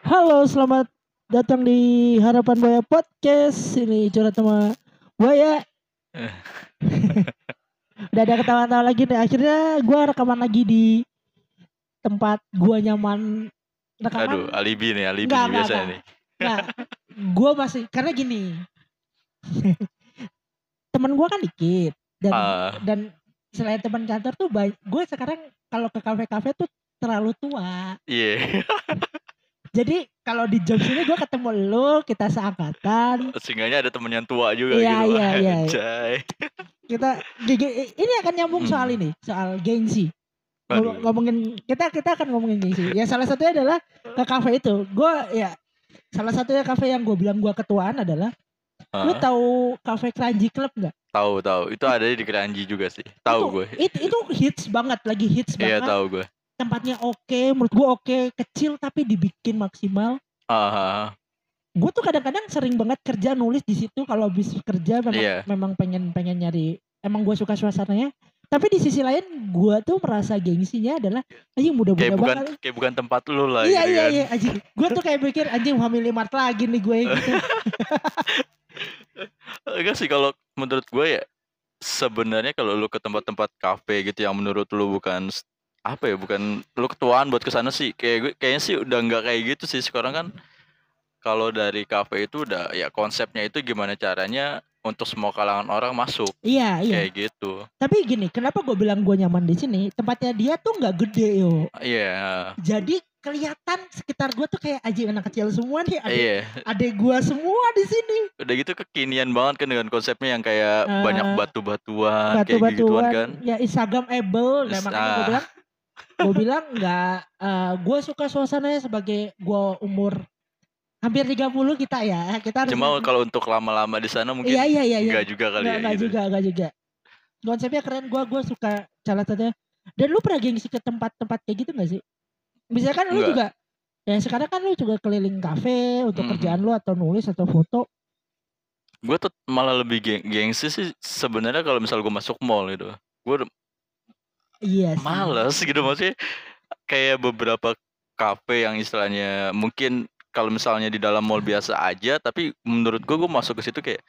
Halo, selamat datang di Harapan Buaya Podcast. Ini curhat sama Buaya. Udah ada ketawa-tawa lagi nih. Akhirnya gua rekaman lagi di tempat gua nyaman rekaman. Aduh, alibi nih, alibi Enggak, nih biasanya enggak. nih. Nah, gua masih karena gini. temen gua kan dikit dan Ah. dan selain teman kantor tuh gue sekarang kalau ke kafe-kafe tuh terlalu tua. Iya. Jadi kalau di jam sini gue ketemu lu, kita seangkatan, Seenggaknya ada temen yang tua juga Iya, gitu. iya, iya. Anjay. kita ini akan nyambung Hmm. soal ini, soal gengsi. Aduh. Ngomongin kita kita akan ngomongin gengsi. Ya salah satunya adalah ke kafe itu. Gue ya salah satunya kafe yang gue bilang gue ketuaan adalah lu tahu kafe Kranji Club nggak? Tahu tahu. Itu ada di Keranji juga sih. Tahu gue. Itu, itu hits banget, lagi hits Iya banget. tahu gue. Tempatnya oke, menurut gue oke, kecil tapi dibikin maksimal. Ah, gue tuh kadang-kadang sering banget kerja nulis di situ kalau habis kerja memang Iya. memang pengen pengen nyari emang gue suka suasananya tapi di sisi lain gue tuh merasa gengsinya adalah anjing muda-muda kayak bukan banget kayak bukan tempat lu lah iya gitu iya kan. iya anjing gue tuh kayak mikir anjing family mart lagi nih gue gitu Enggak sih kalau menurut gue ya sebenarnya kalau lu ke tempat-tempat kafe gitu yang menurut lu bukan apa ya bukan lu ketuaan buat ke sana sih. Kayak gue kayaknya sih udah nggak kayak gitu sih sekarang kan. Kalau dari kafe itu udah ya konsepnya itu gimana caranya untuk semua kalangan orang masuk. Iya iya. Kayak gitu. Tapi gini kenapa gue bilang gue nyaman di sini? Tempatnya dia tuh nggak gede yo. Iya. Jadi kelihatan sekitar gue tuh kayak anjing anak kecil semua nih adek, iya. adek gue semua di sini. Udah gitu kekinian banget kan dengan konsepnya yang kayak Eh, banyak batu-batuan kayak gitu kan. Ya Instagramable nah Is- makanya gue ah. bilang gue bilang nggak gue suka suasananya sebagai gue umur hampir 30 kita ya. Kita harus cuma kalau untuk lama-lama di sana mungkin iya iya iya iya. enggak juga kali nggak ya nggak gitu. juga nggak juga. Konsepnya keren gue gue suka salah satunya dan lu pernah gengsi ke tempat-tempat kayak gitu gak sih? Misalkan lu juga ya sekarang kan lu juga keliling kafe untuk Mhm. kerjaan lu atau nulis atau foto. Gue tuh malah lebih geng gengsi sih sebenarnya kalau misal gue masuk mall gitu. Gue iya sih. males gitu maksudnya kayak beberapa kafe yang istilahnya mungkin kalau misalnya di dalam mall biasa aja tapi menurut gue gue masuk ke situ kayak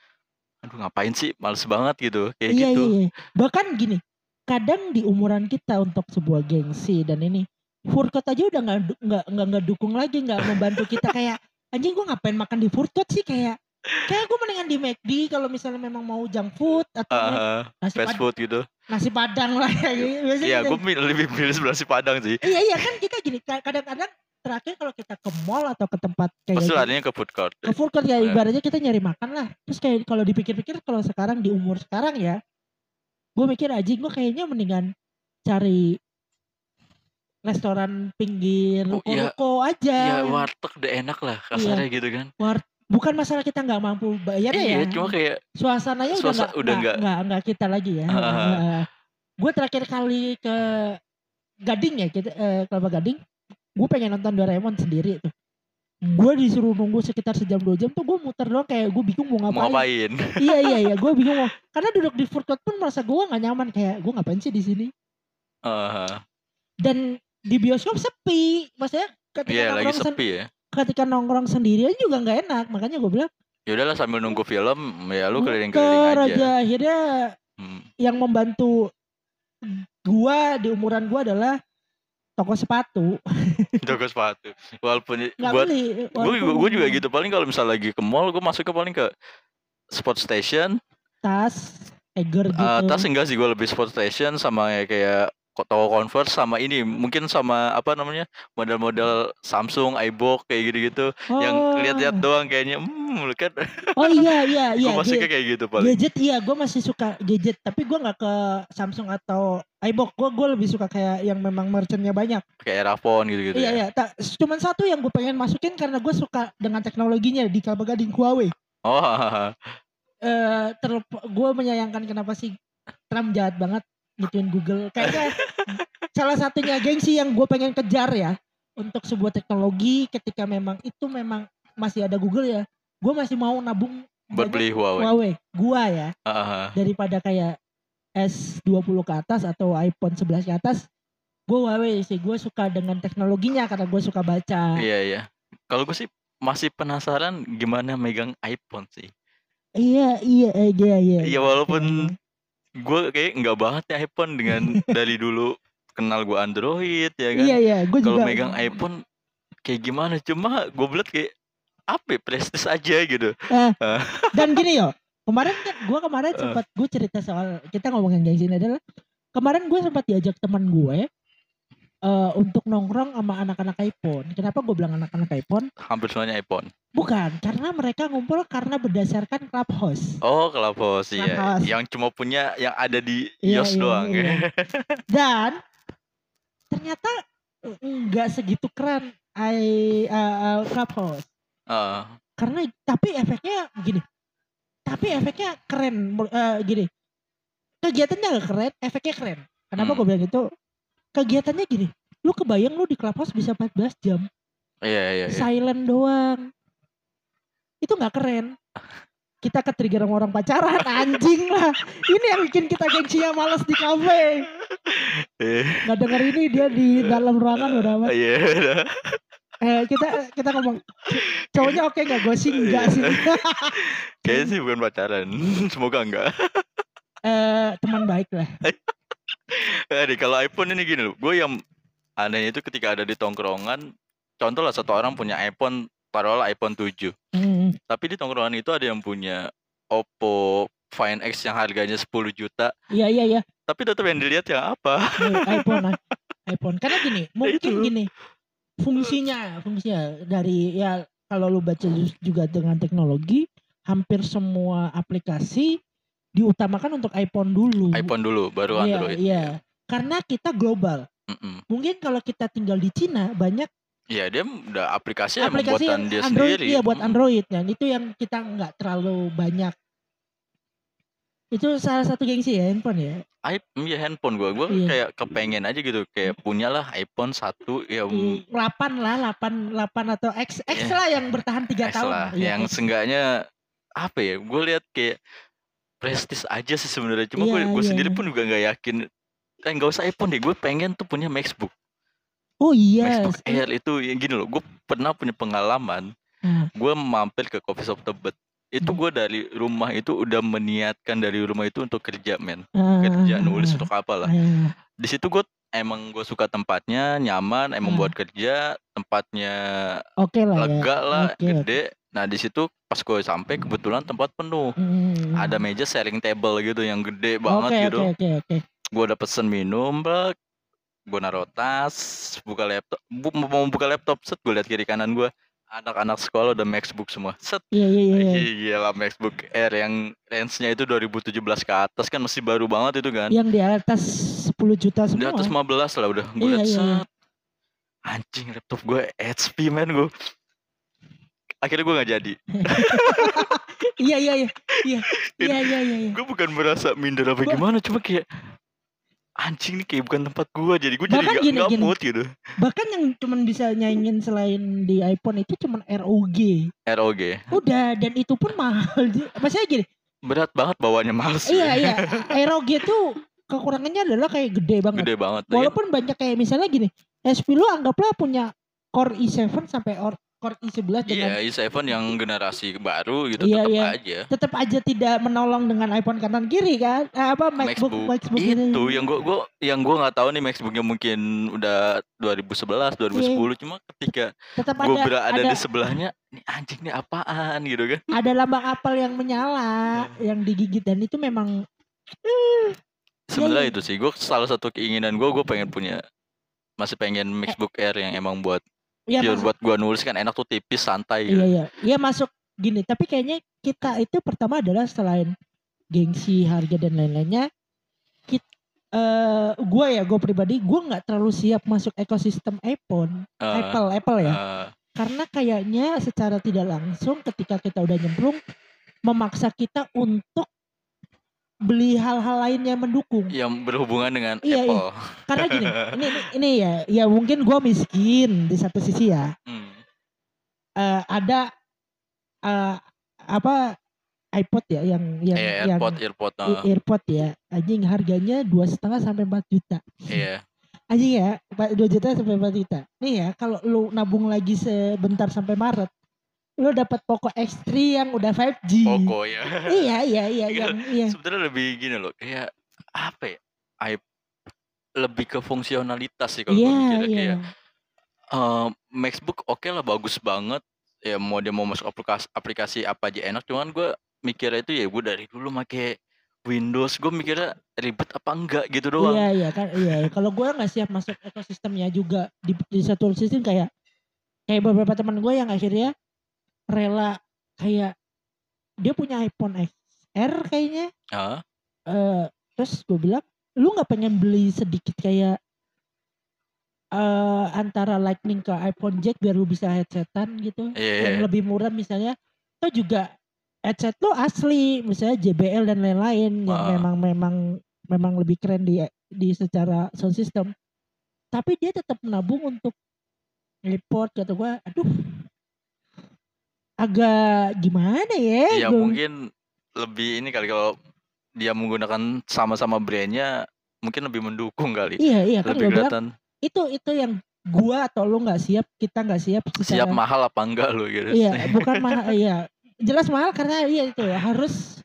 aduh ngapain sih? Males banget gitu kayak iya, gitu. iya, iya. Bahkan gini, kadang di umuran kita untuk sebuah gengsi dan ini food court aja udah nggak nggak nggak nggak dukung lagi, nggak membantu kita kayak anjing gua ngapain makan di food court sih? Kayak kayak gue mendingan di McD kalau misalnya memang mau junk food atau nasi, fast food gitu nasi padang lah ya gitu. Biasanya iya gitu. gue lebih pilih sebelah si padang sih iya iya kan kita gini ka- kadang-kadang terakhir kalau kita ke mall atau ke tempat kayak pasti larinya ke food court ke food court ya Iya. ibaratnya kita nyari makan lah terus kayak kalau dipikir-pikir kalau sekarang di umur sekarang ya gue mikir aja gue kayaknya mendingan cari restoran pinggir Oh, iya. ruko-ruko aja Iya warteg udah enak lah kasarnya gitu kan bukan masalah kita nggak mampu bayar iya ya. cuma kayak suasananya udah Suasa- udah nggak nggak- nggak kita lagi ya. Ah. gue terakhir kali ke Gading ya kita eh, Kelapa Gading gue pengen nonton Doraemon sendiri tuh. Gue disuruh nunggu sekitar sejam dua jam tuh gue muter doang kayak gue bingung mau mau ngapain. ngapain? Iya iya iya gue bingung mau karena duduk di food court pun merasa gue nggak nyaman kayak gue ngapain sih di sini? Ah, dan di bioskop sepi maksudnya ketika iya lagi sepi ya ketika nongkrong sendirian juga nggak enak. Makanya gue bilang ya udahlah sambil nunggu film ya lu keliling-keliling aja. aja. Akhirnya Hmm. yang membantu gua di umuran gua adalah toko sepatu. Toko sepatu. Walaupun nggak buat beli gue walaupun gue juga gitu. Paling kalau misal lagi ke mall gue masuk ke paling ke sport station. Tas Eger gitu Eh, tas enggak sih gue lebih sport station sama ya kayak toko converse sama ini mungkin sama apa namanya model-model Samsung iBook kayak gitu-gitu. Yang Oh. lihat-lihat doang kayaknya hmm kan oh iya iya iya gue masih kayak gitu paling. gadget iya gue masih suka gadget tapi gua nggak ke Samsung atau iBook gue gue lebih suka kayak yang memang merchantnya banyak. Kayak Erafon gitu-gitu iya ya? iya tak cuman satu yang gue pengen masukin karena gue suka dengan teknologinya di Kelapa Gading Huawei. Oh eh terlepas gue menyayangkan kenapa sih Trump jahat banget gituin Google kayaknya salah satunya gengsi yang gue pengen kejar ya untuk sebuah teknologi ketika memang itu memang masih ada Google ya gue masih mau nabung buat beli Huawei Huawei gua ya Ah, ah. daripada kayak S20 ke atas atau iPhone 11 ke atas gue Huawei sih gue suka dengan teknologinya karena gue suka baca Iya iya. Kalau gue sih masih penasaran gimana megang iPhone sih. iya iya iya iya Iya iya. walaupun gue kayak nggak banget ya iPhone dengan dari dulu kenal gue Android ya kan. iya iya gue Kalau juga megang iPhone kayak gimana? Cuma gue liat kayak apa ya, prestis aja gitu. dan gini yo kemarin kan gue kemarin Eh. sempat gue cerita soal kita ngomongin gengsi ini adalah kemarin gue sempat diajak teman gue eh untuk nongkrong sama anak-anak iPhone. Kenapa gue bilang anak-anak iPhone? Hampir semuanya iPhone. Bukan, karena mereka ngumpul karena berdasarkan clubhouse. Oh Clubhouse iya. Yang cuma punya yang ada di Iya, iOS iya, doang iya. ya. Dan ternyata nggak segitu keren I, uh, uh, clubhouse. Heeh. Karena tapi efeknya gini. Tapi efeknya keren eh, gini. Kegiatannya gak keren, efeknya keren. Kenapa Hmm. gue bilang gitu? Kegiatannya gini. Lu kebayang lu di clubhouse bisa 14 jam. Iya iya iya. silent doang. Itu nggak keren. Kita ke trigger sama orang pacaran, anjing lah. Ini yang bikin kita gengsinya males di kafe. Iya. Nggak denger ini dia di dalam ruangan udah amat. Iya. Eh kita kita ngomong cowoknya oke nggak ghosting enggak sih? Kayaknya sih bukan pacaran. Semoga enggak. eh teman baik lah. Jadi kalau iPhone ini gini loh, gue yang aneh itu ketika ada di tongkrongan, contoh lah satu orang punya iPhone, taruhlah iPhone 7. Hmm, Tapi di tongkrongan itu ada yang punya Oppo Find X yang harganya 10 juta, Iya iya iya. tapi tetap yang dilihat yang apa? Eh, iPhone lah. iPhone. Karena gini, mungkin itu. gini. Fungsinya, fungsinya dari ya kalau lu baca ju- juga dengan teknologi, hampir semua aplikasi diutamakan untuk iPhone dulu. iPhone dulu, baru Iya, Android. Iya. Karena kita global. Mm-mm. Mungkin kalau kita tinggal di Cina banyak Iya dia udah aplikasi, aplikasi buatan yang dia Android sendiri. iya buat. Android dan itu yang kita nggak terlalu banyak. Itu salah satu gengsi ya handphone ya. I, iya handphone gue, gue Iya. kayak kepengen aja gitu, kayak punyalah iPhone satu ya 8 lah, 8 8 atau X X Iya. lah yang bertahan 3 X tahun. lah, Iya, yang X. seenggaknya apa ya? Gue lihat kayak prestis aja sih sebenarnya. Cuma gue Iya, gue iya. sendiri pun juga nggak yakin. Eh nggak usah iPhone deh, gue pengen tuh punya MacBook. Oh iya. MacBook Air itu ya gini loh, gue pernah punya pengalaman. Hmm. Gue mampir ke coffee shop Tebet. Itu Hmm. gue dari rumah itu udah meniatkan dari rumah itu untuk kerja men, Ah, kerja nulis ah, untuk apa lah. ah. Di situ gue emang gue suka tempatnya nyaman, emang Hmm. buat kerja, tempatnya Oke lah ya. lega lah, Oke, oke. gede. Nah di situ pas gue sampai kebetulan tempat penuh. Hmm. Ada meja sharing table gitu yang gede Oke banget gitu. oke oke oke. Gue udah pesen minum. Gue naruh tas, buka laptop, bu- mau buka laptop, set gue liat kiri kanan gue. Anak-anak sekolah udah MacBook semua. Set. Iya iya iya. iya. Gila MacBook Air yang range-nya itu 2017 ke atas kan masih baru banget itu kan. Yang di atas 10 juta Di semua. atas 15 lah udah. Gue Iya, iya, iya. Anjing laptop gue HP man gue. Akhirnya gue nggak jadi. Iya iya iya. Iya iya iya iya. iya. gue bukan merasa minder apa Gua- gimana cuma kayak anjing nih kayak bukan tempat gue jadi jadi Bahkan gak, gini, gak gini. mood gitu Bahkan yang cuman bisa nyaingin selain di iPhone itu cuman ROG. ROG Udah dan itu pun mahal. Maksudnya gini, berat banget bawanya males iya iya. ROG tuh kekurangannya adalah kayak gede banget. gede banget Walaupun banyak kayak misalnya gini, SP lu anggaplah punya Core i7 sampai Core i11 dengan iya i7 yang generasi baru gitu Iya, tetap iya. aja tetap aja tidak menolong dengan iPhone kanan kiri kan? Eh, apa MacBook MacBook, ini. itu yang gue gua yang gue nggak tahu nih MacBooknya mungkin udah 2011 2010 cuma ketika tetap gue Iya. ada berada ada di sebelahnya nih anjing nih apaan gitu kan ada lambang apel yang menyala yang digigit dan itu memang sebenarnya iya. itu sih gue salah satu keinginan gue gue pengen punya masih pengen MacBook Air yang emang buat ya ya mas- buat gua nulis kan enak tuh tipis santai iya gitu. iya. Iya masuk gini tapi kayaknya kita itu pertama adalah selain gengsi harga dan lain-lainnya kita eh gue ya gue pribadi gue nggak terlalu siap masuk ekosistem iPhone Eh, Apple Apple ya. eh, karena kayaknya secara tidak langsung ketika kita udah nyemplung memaksa kita untuk beli hal-hal lain yang mendukung yang berhubungan dengan Iya, iya. Apple. karena gini ini ini, ini ya ya mungkin gue miskin di satu sisi ya Hmm. Eh, ada eh, apa iPod ya yang yang Iya, yang AirPod, AirPod. eh, AirPod ya anjing harganya dua setengah sampai 4 juta Iya. Anjing ya, 2 juta sampai 4 juta. Nih ya, kalau lu nabung lagi sebentar sampai Maret, lu dapat Poco X3 yang udah 5G. Poco ya. Iya, iya, iya, Iya, yang iya. Sebenarnya lebih gini loh, kayak apa ya? i- lebih ke fungsionalitas sih kalau gue Iya, mikirnya iya. kayak eh, MacBook oke lah bagus banget ya mau dia mau masuk aplikasi aplikasi apa aja enak cuman gue mikirnya itu ya gue dari dulu make Windows gue mikirnya ribet apa enggak gitu doang Iya, iya kan. Iya, kalau gue nggak siap masuk ekosistemnya juga di, di satu sistem kayak kayak beberapa teman gue yang akhirnya rela kayak dia punya iPhone XR kayaknya. Ah, eh terus gue bilang, lu nggak pengen beli sedikit kayak eh antara Lightning ke iPhone jack biar lu bisa headsetan gitu, Iya, yang iya. lebih murah misalnya. Atau juga headset lu asli, misalnya JBL dan lain-lain yang Ah. memang memang memang lebih keren di di secara sound system. Tapi dia tetap menabung untuk report kata gue, aduh agak gimana ya? ya Gua- mungkin lebih ini kali kalau dia menggunakan sama-sama brandnya mungkin lebih mendukung kali. Iya iya kan lebih bilang kelihatan. Itu itu yang gua atau lu nggak siap kita nggak siap secara- siap mahal apa enggak lo gitu. Iya bukan mahal iya. Jelas mahal karena iya itu ya harus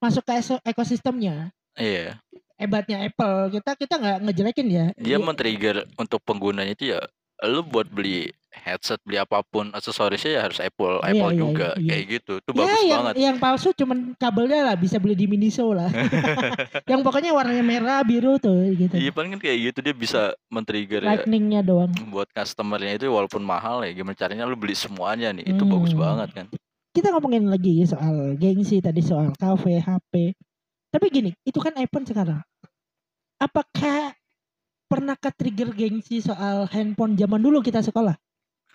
masuk ke ekosistemnya. Iya. Hebatnya Apple kita kita nggak ngejelekin ya. Dia Iya, men-trigger untuk penggunanya itu ya lu buat beli headset beli apa pun aksesorisnya ya harus Apple Iya, Apple iya, juga iya. kayak gitu. Tuh ya, bagus yang, banget. yang palsu cuman kabelnya lah bisa beli di Miniso lah. Yang pokoknya warnanya merah biru tuh gitu. Iya paling kan kayak gitu dia bisa men-trigger ya lightningnya doang. buat customernya itu walaupun mahal ya gimana caranya lu beli semuanya nih. Itu bagus Hmm. banget kan. Kita ngomongin lagi soal gengsi tadi soal kafe HP tapi gini itu kan iPhone sekarang. Apakah pernah ke trigger gengsi soal handphone zaman dulu kita sekolah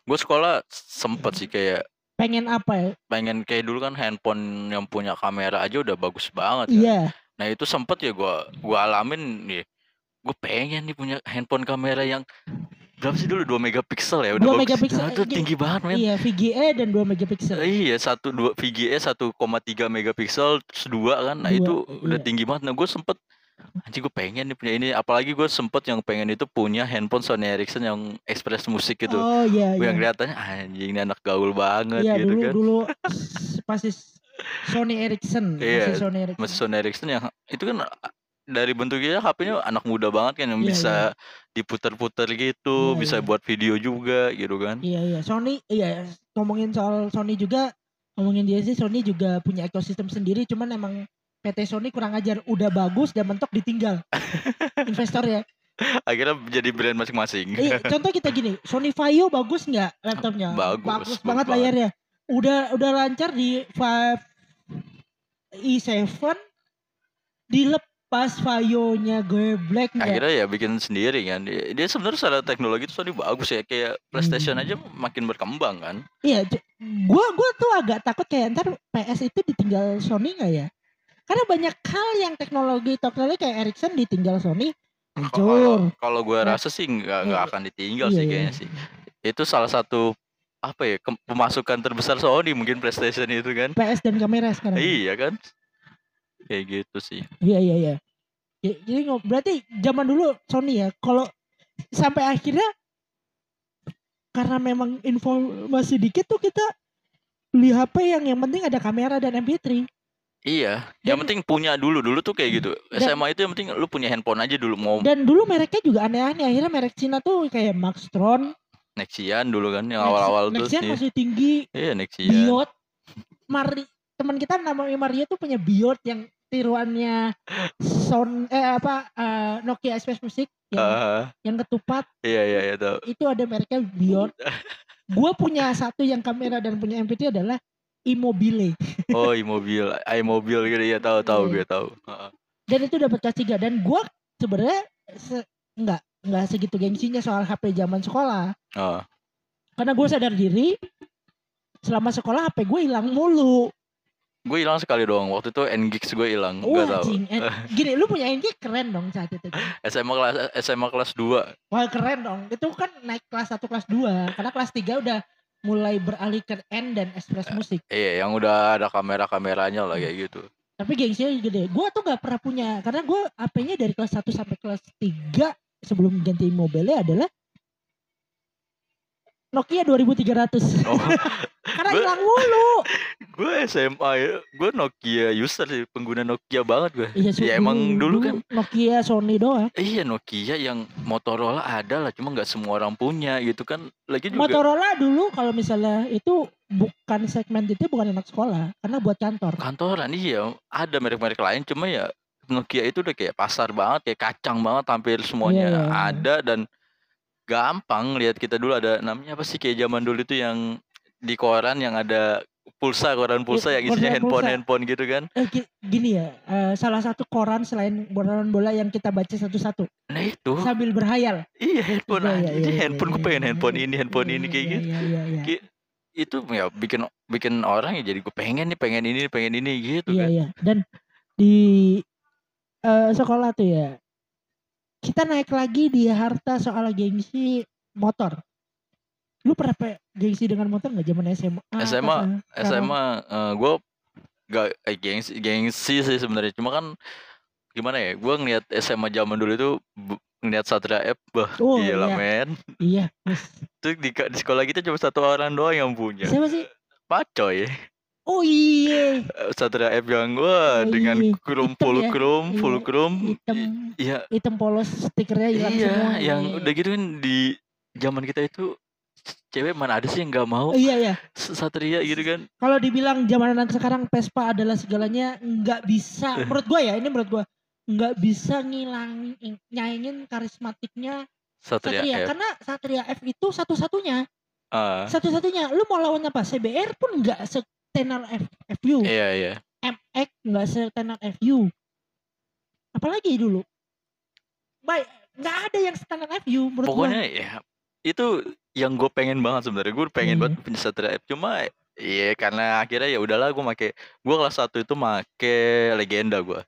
gue sekolah sempet sih kayak pengen apa ya pengen kayak dulu kan handphone yang punya kamera aja udah bagus banget kan. iya Nah itu sempet ya gua gua alamin nih. Gue pengen nih punya handphone kamera yang berapa sih dulu 2 megapiksel ya udah 2 bagus. megapiksel, itu tinggi banget men. iya VGA dan 2 megapiksel Iya satu dua VGA 1,3 megapiksel terus dua kan. Nah Dua, itu udah iya. tinggi banget. Nah gue sempet anjing gue pengen nih punya ini. Apalagi gue sempet yang pengen itu punya handphone Sony Ericsson yang Express Musik gitu. oh iya Gue iya yang kelihatannya anjing ini anak gaul banget iya gitu dulu kan. dulu pasti Sony Ericsson Iya, masih Sony Ericsson Masih Sony Ericsson yang itu kan dari bentuknya HP-nya anak muda banget kan yang Iya, bisa diputer-puter gitu, Iya, bisa iya. buat video juga gitu kan. Iya iya Sony iya ngomongin soal Sony juga ngomongin dia sih Sony juga punya ekosistem sendiri cuman emang PT Sony kurang ajar udah bagus dan mentok ditinggal investor ya. Akhirnya jadi brand masing-masing. Iya, contoh kita gini Sony Vaio bagus nggak laptopnya? Bagus, bagus banget banget. layarnya. Udah udah lancar di 5 i7 dilepas Vaio-nya geblek nggak? Akhirnya ya bikin sendiri kan. Dia, sebenarnya secara teknologi itu Sony bagus ya. Kayak PlayStation Hmm. aja makin berkembang kan. Iya, gua gua tuh agak takut kayak ntar PS itu ditinggal Sony nggak ya? Karena banyak hal yang teknologi teknologi kayak Ericsson ditinggal Sony hancur. Kalau gue Nah, rasa sih nggak nggak iya. akan ditinggal Iya, sih iya. kayaknya sih. Itu salah satu apa ya pemasukan terbesar Sony mungkin PlayStation itu kan. PS dan kamera sekarang. Iya kan. Kayak gitu sih. Iya iya iya. Ya, jadi berarti zaman dulu Sony ya kalau sampai akhirnya karena memang informasi dikit tuh kita beli HP yang yang penting ada kamera dan MP3. Iya, yang Dan- penting punya dulu. Dulu tuh kayak gitu. Dan- SMA itu yang penting lu punya handphone aja dulu mau Dan dulu mereknya juga aneh-aneh. Akhirnya merek Cina tuh kayak Maxtron, Nexian dulu kan yang awal-awal tuh. Nexian masih tinggi, Iya, Nexian. Biot. Mari teman kita namanya Mario tuh punya Biot yang tiruannya sound eh apa eh, Nokia Express Music yang, Ah, yang ketupat iya iya iya tahu. itu ada mereknya Biot. Gua punya satu yang kamera dan punya MP3 adalah Immobile Oh, iMobil, iMobil gitu ya tahu tahu Iya. gue tahu. Dan itu dapat kelas 3 dan gua sebenarnya se- nggak nggak segitu gengsinya soal HP zaman sekolah Oh, karena gue sadar diri selama sekolah HP gue hilang mulu. gue hilang sekali doang. Waktu itu Ngix gue hilang, Wah, enggak tahu. Eh, gini, lu punya NG keren dong saat itu. SMA kelas SMA kelas 2. Wah, keren dong. Itu kan naik kelas 1 kelas 2. Karena kelas 3 udah mulai beralih ke N dan Express Musik. Iya, yang udah ada kamera-kameranya lah kayak gitu. Tapi gengsinya gede. Gue tuh gak pernah punya. Karena gue HP-nya dari kelas 1 sampai kelas 3 sebelum ganti mobilnya adalah Nokia 2300 Oh, karena hilang mulu gue SMA ya, gue Nokia user sih, pengguna Nokia banget gue. iya Ya, emang dulu kan- Nokia Sony doang Iya Nokia yang Motorola ada lah, cuma nggak semua orang punya gitu kan. Lagi juga Motorola dulu kalau misalnya itu bukan segmen itu bukan anak sekolah karena buat kantor kantoran iya, ada merek-merek lain, cuma ya Nokia itu udah kayak pasar banget, kayak kacang banget, hampir semuanya Iya, iya. ada dan gampang lihat kita dulu ada namanya apa sih kayak zaman dulu itu yang di koran yang ada pulsa koran pulsa Iya, yang isinya koran handphone pulsa. handphone gitu kan. eh, gi- gini ya eh, salah satu koran selain bola bola yang kita baca satu-satu Nah itu sambil berhayal iya handphone Iya, aja. iya, Jadi iya, handphone iya, gue pengen iya, handphone iya, ini handphone iya, ini iya, kayak iya, gitu. iya, iya, iya. Itu ya bikin bikin orang ya jadi gue pengen nih pengen ini pengen ini gitu Iya kan. iya dan di eh, sekolah tuh ya kita naik lagi di harta soal gengsi motor. Lu pernah pe- gengsi dengan motor nggak zaman SMA? SMA, eh, SMA gue gak eh, gengsi gengsi sih sebenarnya cuma kan gimana ya gue ngeliat SMA zaman dulu itu ngeliat Satria F bah Oh, gila iya. men Iya, itu di, di sekolah kita cuma satu orang doang yang punya Siapa sih? pacoy Oh iya, Eh, Satria F yang gue Oh, dengan iya. krum full ya? krum full Iya, krum hitam. Iya. Hitam polos stikernya hilang iya semua. yang Iya, udah gitu kan di zaman kita itu cewek mana ada sih yang nggak mau? Iya iya. Satria gitu kan. Kalau dibilang zaman anak sekarang Vespa adalah segalanya nggak bisa. Menurut gua ya, ini menurut gua nggak bisa ngilangin nyaingin karismatiknya Satria, Satria. F. Karena Satria F itu satu-satunya. Ah, satu-satunya. Lu mau lawan apa? CBR pun nggak setenar F, FU iya iya. MX nggak setenar FU apalagi dulu? Baik nggak ada yang setenar FU menurut pokoknya ya itu yang gue pengen banget sebenarnya. Gue pengen Iya. banget punya Satria F cuma iya karena akhirnya ya udahlah gue make gue kelas satu itu make legenda gue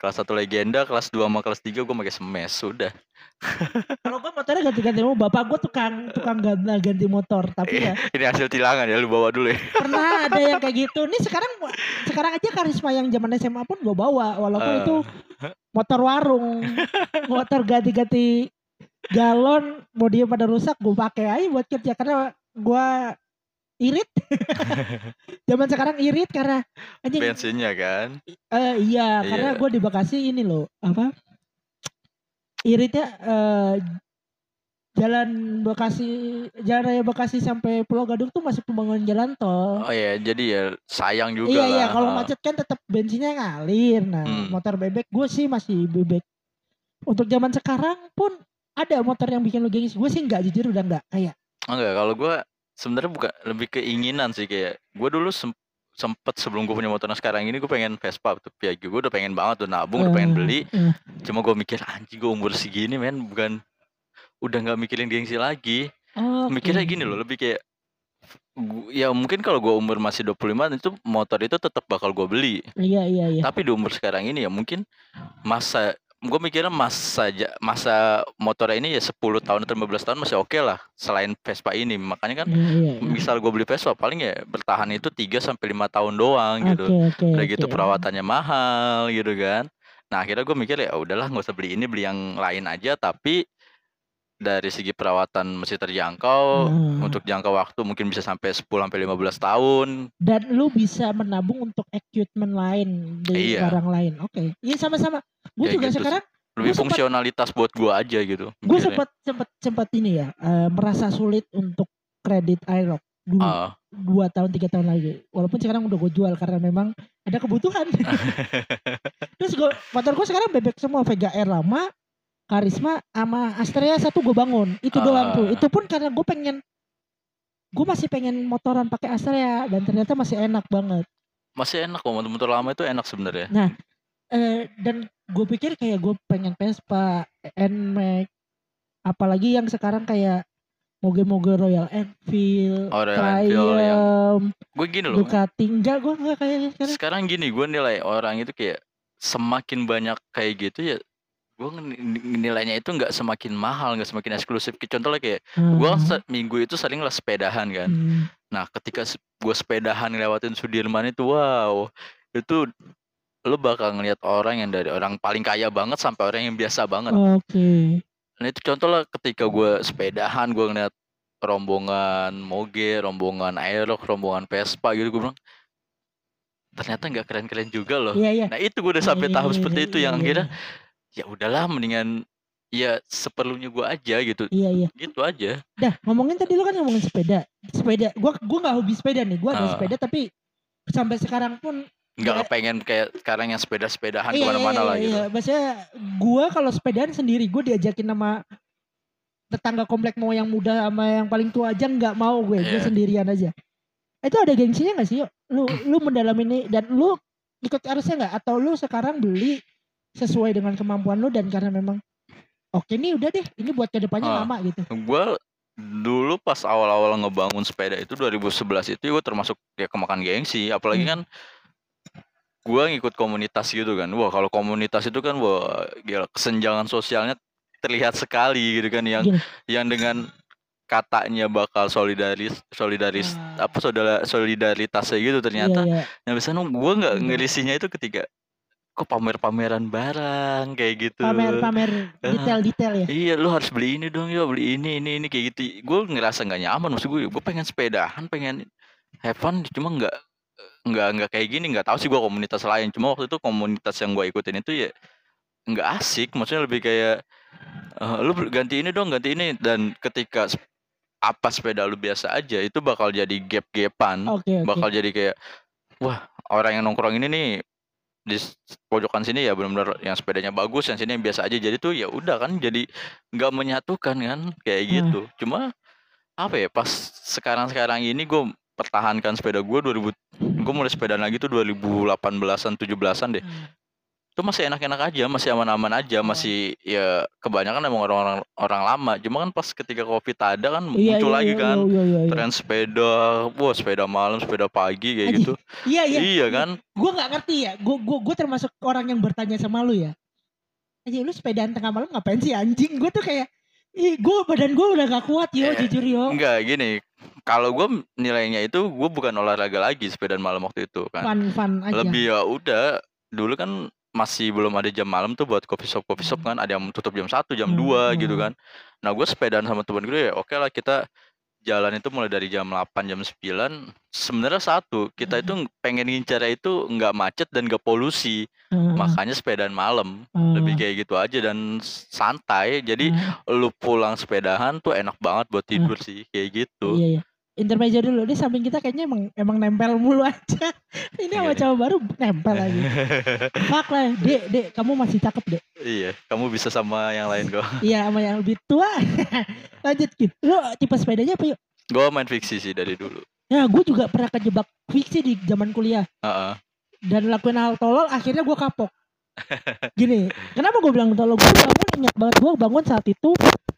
kelas satu legenda kelas 2 sama kelas 3 gue make smash sudah. Kalau gua motornya ganti-ganti mau bapak gua tukang tukang ganti, ganti motor tapi ya. ini hasil tilangan ya lu bawa dulu ya. Pernah ada yang kayak gitu. Nih sekarang sekarang aja karisma yang zaman SMA pun gue bawa walaupun Eh. itu motor warung. Motor ganti-ganti galon dia pada rusak gue pakai aja buat kerja. Karena gue irit? Zaman sekarang irit karena anjing. Bensinnya kan? Eh, iya karena Iya. gue di Bekasi ini loh apa? Iritnya eh, jalan Bekasi jalan raya Bekasi sampai Pulau Gadung tuh masih pembangunan jalan tol. Oh ya jadi ya sayang juga iya lah. iya kalau macet kan tetap bensinnya ngalir. Nah Hmm. motor bebek gue sih masih bebek. Untuk zaman sekarang pun ada motor yang bikin lu gengsi gue sih nggak jujur udah nggak kayak. Enggak kalau gue sebenarnya bukan lebih keinginan sih kayak gue dulu sem- sempet sebelum gue punya motor yang sekarang ini gue pengen Vespa tuh. Ya gue udah pengen banget tuh nabung udah pengen Eh, beli. eh. cuma gue mikir anjing gue umur segini men bukan udah nggak mikirin gengsi lagi. Oke. mikirnya gini loh lebih kayak ya mungkin kalau gue umur masih 25 itu motor itu tetap bakal gue beli. Iya iya iya. Tapi di umur sekarang ini ya mungkin masa gue mikirnya masa masa motor ini ya 10 tahun atau 15 tahun masih oke lah selain Vespa ini makanya kan Iya, iya, iya. misal gue beli Vespa paling ya bertahan itu 3 sampai lima tahun doang gitu oke udah gitu oke. perawatannya mahal gitu kan nah akhirnya gue mikir ya udahlah nggak usah beli ini beli yang lain aja tapi dari segi perawatan masih terjangkau Hmm. untuk jangka waktu mungkin bisa sampai 10 sampai 15 tahun. Dan lu bisa menabung untuk equipment lain di Iya. barang lain. Oke. Iya sama-sama. Gue Kayak juga gitu sekarang lebih Gua sempet- fungsionalitas buat gue aja gitu gue mikirnya. sempat sempat sempat ini ya eh, merasa sulit untuk kredit iRock dulu. Ah, dua tahun tiga tahun lagi. Walaupun sekarang udah gue jual karena memang ada kebutuhan. Terus gue motor gue sekarang bebek semua Vega R lama Karisma sama Astrea satu gue bangun. Itu doang tuh. Itu pun karena gue pengen gue masih pengen motoran pakai Astrea dan ternyata masih enak banget. Masih enak kok motor-motor lama itu enak sebenarnya. Eh, dan gue pikir kayak gue pengen Vespa, Nmax, apalagi yang sekarang kayak moge-moge Royal Enfield, Oh, Royal yang- Triumph, gue gini loh. Ducati, enggak gue enggak kayak sekarang. sekarang gini gue nilai orang itu kayak semakin banyak kayak gitu ya gue nilainya itu nggak semakin mahal nggak semakin eksklusif contohnya kayak gue Hmm, minggu itu sering lah sepedahan kan hmm. nah ketika gue sepedahan ngelewatin Sudirman itu wow itu lu bakal ngeliat orang yang dari orang paling kaya banget sampai orang yang biasa banget Oke. Nah itu contoh lah ketika gue sepedahan gue ngeliat rombongan moge, rombongan aerox, rombongan Vespa gitu gue bilang ternyata nggak keren-keren juga loh. Iya iya. Nah itu gue udah Iya, sampai iya, tahap iya, seperti iya, itu yang akhirnya. Ya udahlah mendingan ya seperlunya gue aja gitu, Iya iya. gitu aja. Dah ngomongin tadi lu kan ngomongin sepeda. Sepeda. Gua gua nggak hobi sepeda nih. Gua ada Ah. sepeda tapi sampai sekarang pun Nggak kepengen kayak sekarang yang sepeda-sepedahan iya, ke mana-mana iya, lah iya, gitu. Iya. Maksudnya gua kalau sepedaan sendiri gua diajakin sama tetangga komplek mau yang muda sama yang paling tua aja nggak mau gue. Gue Iya. sendirian aja. Itu ada gengsinya gak sih? Yuk? Lu lu mendalami ini dan lu ikut arusnya nggak? Atau lu sekarang beli sesuai dengan kemampuan lu dan karena memang oke nih udah deh ini buat ke depannya Ah. lama gitu. Gue dulu pas awal-awal ngebangun sepeda itu 2011 itu gue termasuk ya kemakan gengsi apalagi Hmm. kan gue ngikut komunitas gitu kan wah kalau komunitas itu kan wah gila kesenjangan sosialnya terlihat sekali gitu kan yang Gini. yang dengan katanya bakal solidaris solidaris Ah. apa saudara solidaritasnya gitu ternyata Iya, iya. yang bisa gue nggak Iya. ngerisinya itu ketika kok pamer-pameran barang kayak gitu Pamer-pamer Ah. detail-detail ya. Iya lu harus beli ini dong ya beli ini ini ini kayak gitu gue ngerasa nggak nyaman maksud gue gue pengen sepedahan pengen have fun cuma nggak nggak nggak kayak gini nggak tahu sih gue komunitas lain cuma waktu itu komunitas yang gue ikutin itu ya nggak asik maksudnya lebih kayak eh, lu ganti ini dong ganti ini dan ketika apa sepeda lu biasa aja itu bakal jadi gap-gapan Oke oke. bakal jadi kayak wah orang yang nongkrong ini nih di pojokan sini ya benar-benar yang sepedanya bagus yang sini yang biasa aja jadi tuh ya udah kan jadi nggak menyatukan kan kayak Nah. gitu cuma apa ya pas sekarang-sekarang ini gue pertahankan sepeda gue 2000 gue mulai sepeda lagi tuh 2018an 17an deh Hmm. Itu masih enak-enak aja masih aman-aman aja Oh. masih ya kebanyakan emang orang-orang orang lama cuma kan pas ketika covid ada kan Iya, muncul iya, lagi iya, kan Iya iya iya. tren sepeda wah sepeda malam sepeda pagi kayak Anjing, gitu Iya iya. iya kan Gue nggak ngerti ya. Gue gue gue termasuk orang yang bertanya sama lu ya. Anjing lu sepedaan tengah malam ngapain sih anjing? Gue tuh kayak Ih, gue badan gue udah gak kuat yo, Eh, jujur yo. enggak gini kalau gue nilainya itu gue bukan olahraga lagi sepeda malam waktu itu kan Fun fun aja. lebih ya udah dulu kan masih belum ada jam malam tuh buat coffee shop coffee shop kan. Ada yang tutup jam satu jam Hmm, 2 gitu hmm. kan. Nah gue sepedaan sama temen gue ya oke lah kita jalan itu mulai dari jam 8 jam 9 sebenarnya satu kita itu pengen ngincar itu nggak macet dan nggak polusi. Heeh, makanya sepedaan malam heeh, lebih kayak gitu aja dan santai. Jadi heeh. lu pulang sepedahan tuh enak banget buat tidur sih kayak gitu. Iya iya. Intermezzo dulu. Di samping kita kayaknya emang emang nempel mulu aja. Ini sama Iya. cowok baru nempel lagi. Fuck lah, Dek, Dek, kamu masih cakep, Dek. iya kamu bisa sama yang lain kok Iya, sama yang lebih tua. Lanjut, Ki. Lu tipe sepedanya apa yuk? gue main fiksi sih dari dulu Nah, gue juga pernah kejebak fiksi di zaman kuliah. Heeh. Dan lakuin hal tolol, akhirnya gue kapok. Gini, kenapa gue bilang tolol? Gue bangun, ingat banget gue bangun saat itu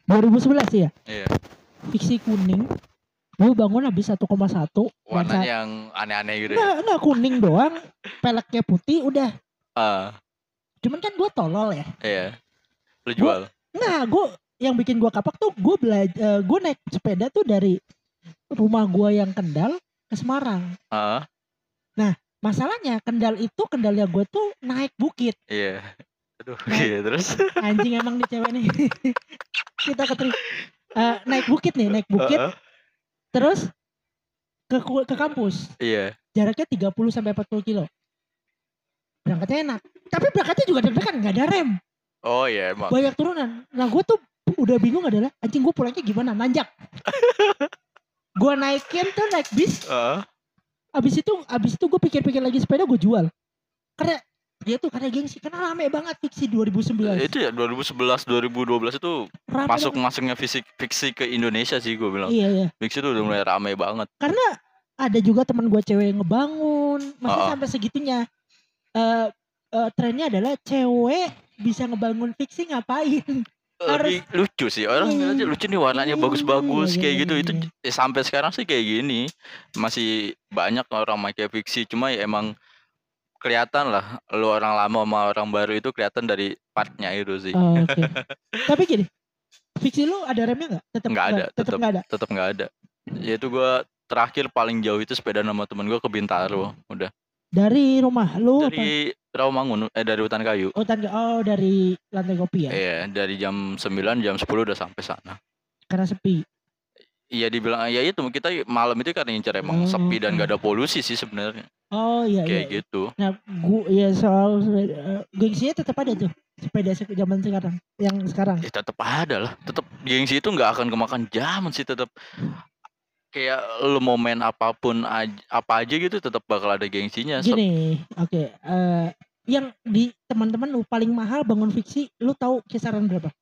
2011 ya. iya Fiksi kuning. Gue bangun habis 1,1. warnanya Lensa- yang aneh-aneh gitu ya Enggak, enggak kuning doang. Peleknya putih, udah. ah Cuman kan gue tolol ya. iya lu jual Nah, gue yang bikin gue kapak tuh gue belajar, gue naik sepeda tuh dari rumah gue yang Kendal ke Semarang. ah Masalahnya Kendal itu Kendalnya gue tuh naik bukit. iya aduh Nah. iya terus Anjing emang nih cewek nih. Kita keteri Eh, naik bukit nih, naik bukit Heeh. Terus ke ke kampus. iya Jaraknya 30 sampai 40 kilo. Berangkatnya enak. Tapi berangkatnya juga deg-degan, nggak ada rem. oh iya emang banyak turunan. Nah gue tuh udah bingung adalah anjing gue pulangnya gimana nanjak. gue naikin tuh naik bis. Heeh. Abis itu abis itu gue pikir-pikir lagi sepeda gue jual. Karena dia tuh karena gengsi karena rame banget fiksi 2019. itu ya 2011 2012 itu Rame masuk banget. masuknya fisik fiksi ke Indonesia sih gue bilang Iya iya. fiksi itu udah mulai rame banget Ada juga teman gue cewek yang ngebangun. Masa Oh. sampai segitunya. Eh eh, trennya adalah cewek bisa ngebangun fiksi ngapain? Harus- lebih lucu sih orang Hmm. ngeliat aja lucu nih warnanya Iya, bagus-bagus iya, kayak iya, gitu itu iya. eh, sampai sekarang sih kayak gini masih banyak orang pakai fiksi cuma ya emang kelihatan lah lu orang lama sama orang baru itu kelihatan dari partnya itu sih Oh, Oke. Tapi gini, fiksi lu ada remnya nggak? Tetap Nggak ada, Tetap tetep. nggak ada. tetap nggak ada yaitu gua terakhir paling jauh itu sepeda sama temen gua ke Bintaro udah Dari rumah lu apa? dari Rawamangun eh dari hutan kayu. Oh, tan- oh dari lantai kopi ya. Iya, dari jam 9 jam 10 udah sampai sana. Karena sepi. Iya dibilang ya itu kita malam itu karena ngincer emang Oh, sepi dan oh. gak ada polusi sih sebenarnya. Oh iya Kayak iya. gitu. Nah, gua ya soal eh, gengsinya tetap ada tuh. Sepeda se- zaman sekarang. Yang sekarang. Ya tetap ada lah. Tetap gengsi itu nggak akan kemakan zaman sih tetap kayak lu mau main apa pun aja, apa aja gitu tetap bakal ada gengsinya. Gini, oke. eh, yang di teman-teman lu paling mahal bangun fiksi, lu tahu kisaran berapa?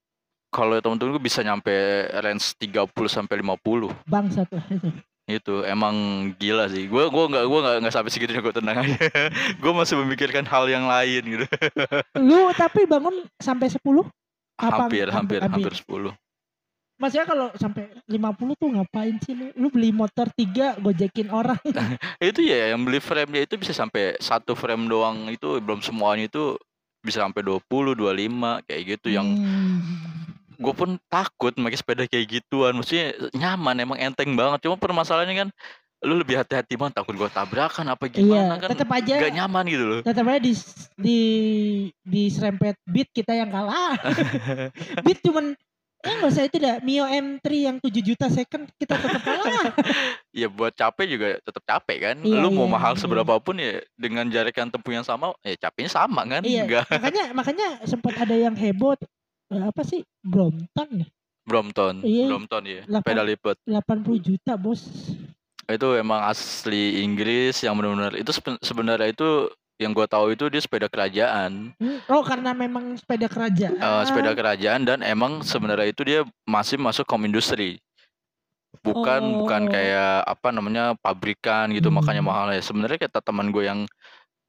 Kalau temen-temen gue bisa nyampe range 30 sampai 50 Bangsat lah itu. itu emang gila sih gue gua nggak gua nggak nggak sampai segitunya gue tenang aja gue masih memikirkan hal yang lain gitu Lu tapi bangun sampai 10? Apa- hampir hampir hampir. hampir 10 Maksudnya kalau sampai 50 tuh ngapain sih lu? Lu beli motor 3 gojekin orang. itu ya yang beli frame-nya itu bisa sampai satu frame doang itu belum semuanya itu bisa sampai 20 25 kayak gitu yang Hmm. Gue pun takut pakai sepeda kayak gituan maksudnya nyaman emang enteng banget cuma permasalahannya kan lu lebih hati-hati banget takut gue tabrakan apa Iya, gimana kan tetap aja gak nyaman gitu loh tetap aja di di di serempet beat kita yang kalah. beat cuman ya nggak usah itu dah Mio M3 yang 7 juta second kita tetap kalah. ya buat capek juga tetap capek kan Iya, lu mau iya, mahal iya. seberapapun ya dengan jarak yang tempuh yang sama ya capeknya sama kan Iya. Nggak- makanya makanya sempat ada yang heboh eh, apa sih Brompton nih Brompton Iya. Brompton ya sepeda lipat 80 juta bos. itu emang asli Inggris yang benar-benar itu seben- sebenarnya itu yang gua tahu itu dia sepeda kerajaan Hmm, Oh karena memang sepeda kerajaan. Eh, sepeda kerajaan dan emang sebenarnya itu dia masih masuk kom industri bukan bukan Oh. kayak apa namanya pabrikan gitu Hmm. makanya mahal ya sebenarnya kata teman gue yang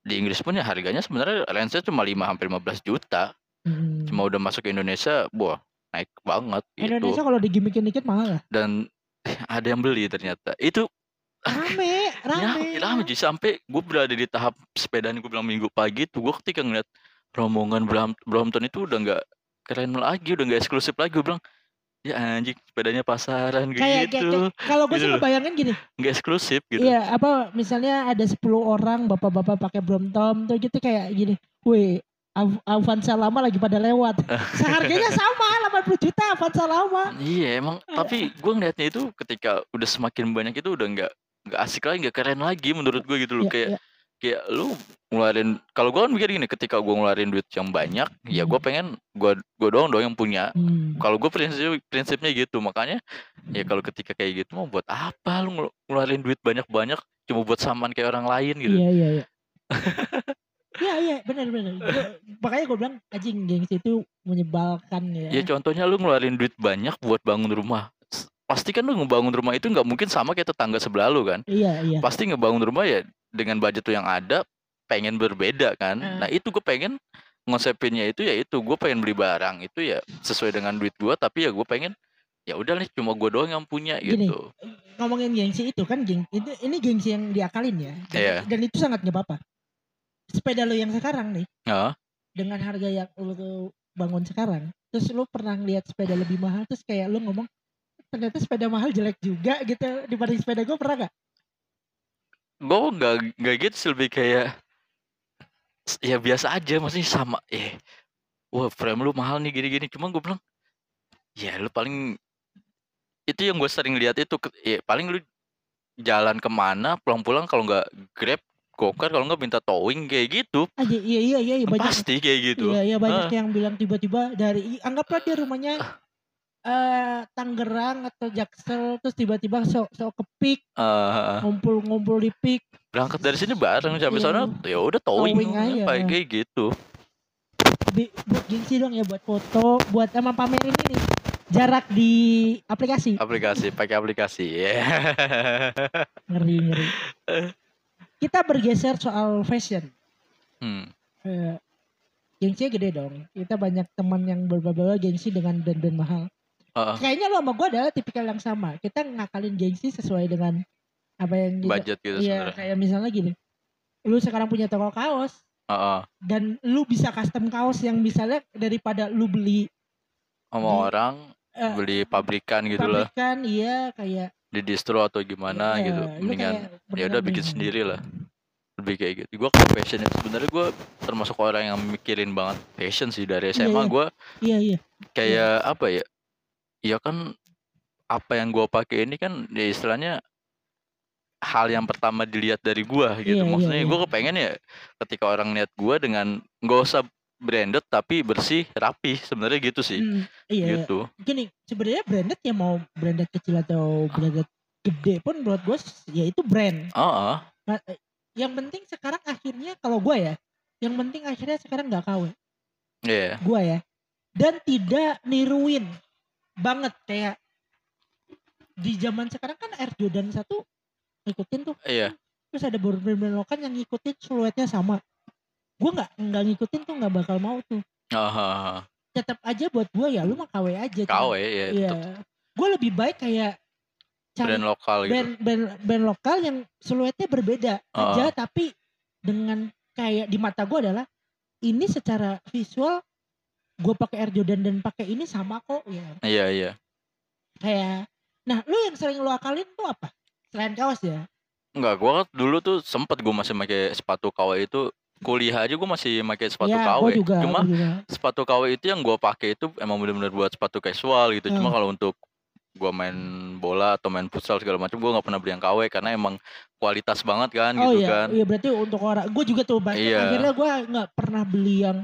di Inggris pun ya harganya sebenarnya range cuma 5 hampir 15 juta Hmm. cuma udah masuk ke Indonesia wah naik banget gitu Indonesia kalau digimikin dikit mahal lah. dan ada yang beli ternyata itu Rame, rame rame. rame Ji. sampai gue berada di tahap sepedaan gue bilang minggu pagi tuh gue ketika ngeliat rombongan Bram- Brompton itu udah nggak keren lagi udah nggak eksklusif lagi gue bilang ya anjing sepedanya pasaran Kayak, kayak, gitu kayak- kalau gue Gitu sih loh. ngebayangin gini, nggak eksklusif gitu iya apa misalnya ada 10 orang bapak-bapak pakai Brompton tuh gitu kayak gini, Av- Avanza lama lagi pada lewat. Seharganya sama 80 juta Avanza lama. Iya emang tapi gue ngeliatnya itu ketika udah semakin banyak itu udah nggak nggak asik lagi nggak keren lagi menurut gue gitu loh Iya, kayak iya. kayak lu ngeluarin kalau gue kan mikir gini ketika gue ngeluarin duit yang banyak ya gue pengen gue gue doang dong yang punya Hmm. kalau gue prinsip prinsipnya gitu makanya ya kalau ketika kayak gitu mau buat apa lu ngelu- ngeluarin duit banyak banyak cuma buat saman kayak orang lain gitu Iya iya iya. Iya iya benar benar. Makanya gue bilang anjing gengsi itu menyebalkan ya. ya contohnya lu ngeluarin duit banyak buat bangun rumah pasti kan lu ngebangun rumah itu nggak mungkin sama kayak tetangga sebelah lu kan Iya iya. pasti ngebangun rumah ya dengan budget tuh yang ada pengen berbeda kan Eh. nah itu gue pengen ngonsepinnya itu ya itu gue pengen beli barang itu ya sesuai dengan duit gue tapi ya gue pengen ya udah nih cuma gue doang yang punya Gini, gitu Ngomongin gengsi itu kan geng itu ini gengsi yang diakalin ya. Dan, Iya. dan itu sangat nggak apa-apa. Sepeda lo yang sekarang nih Heeh. dengan harga yang tuh bangun sekarang, terus lo pernah lihat sepeda lebih mahal terus kayak lo ngomong ternyata sepeda mahal jelek juga gitu dibanding sepeda gue pernah gak? gue nggak nggak gitu sih lebih kayak ya biasa aja maksudnya sama eh wah frame lu mahal nih gini-gini cuma gue bilang ya lu paling itu yang gue sering lihat itu ya paling lu jalan ke mana pulang-pulang kalau nggak grab gokar kalau nggak minta towing kayak gitu. Aja iya iya iya, iya banyak pasti kayak gitu. Iya, iya banyak Ah. yang bilang tiba-tiba dari anggaplah dia rumahnya eh Tangerang atau Jaksel terus tiba-tiba sok sok ke Pik Eh, ngumpul-ngumpul di Pik. Berangkat dari sini bareng sampai Iya. sana ya udah towing, Towing aja. apa kayak gitu? Bi- buat gengsi dong ya buat foto buat emang pamerin ini nih jarak di aplikasi. Aplikasi pakai aplikasi ya ngeri ngeri kita bergeser soal fashion hmm. eh, gengsinya gede dong kita banyak teman yang berbeda gengsi dengan brand-brand mahal Heeh. kayaknya lo sama gue adalah tipikal yang sama kita ngakalin gengsi sesuai dengan apa yang kita budget gitu Iya, kayak misalnya gini. Lu sekarang punya toko kaos Heeh. dan lu bisa custom kaos yang misalnya daripada lu beli sama Di- orang eh, beli pabrikan gitu lah pabrikan, iya kayak di distro atau gimana iya, gitu. mendingan ya udah bikin sendiri lah lebih kayak gitu. Gue kalau fashion itu sebenarnya gue termasuk orang yang mikirin banget fashion sih dari SMA iya. gue Iya iya. kayak apa ya? Ya kan apa yang gue pakai ini kan ya istilahnya hal yang pertama dilihat dari gua gitu. Iya, iya, maksudnya iya. gue kepengen ya ketika orang lihat gua dengan nggak usah branded tapi bersih rapi sebenarnya gitu sih Hmm, iya. gitu Gini, sebenarnya branded ya mau branded kecil atau branded gede pun menurut gue ya itu brand. oh, oh. Nah, yang penting sekarang akhirnya kalau gue ya, yang penting akhirnya sekarang nggak KW, iya gue ya, dan tidak niruin banget kayak di zaman sekarang kan Air Jordan satu ngikutin tuh, iya terus ada brand-brand lokal yang ngikutin siluetnya sama. Gue nggak nggak ngikutin tuh nggak bakal mau tuh. oh, oh. Tetap aja buat gue ya lu mah KW aja. KW ya tetep Gue lebih baik kayak cari brand lokal gitu band, band, band lokal yang siluetnya berbeda Oh. aja tapi dengan kayak di mata gue adalah ini secara visual gue pakai Air Jordan dan pakai ini sama kok ya iya iya kayak nah lu yang sering lu akalin tuh apa selain kaos ya Enggak, gua kan dulu tuh sempet gua masih pakai sepatu KW itu kuliah aja gua masih pakai sepatu ya KW. gue juga Cuma juga. sepatu KW itu yang gua pakai itu emang bener-bener buat sepatu casual gitu. Cuma Hmm. kalau untuk gua main bola atau main futsal segala macam gua nggak pernah beli yang KW karena emang kualitas banget kan oh gitu iya kan. iya berarti untuk orang gue juga tuh basket Iya. akhirnya gue nggak pernah beli yang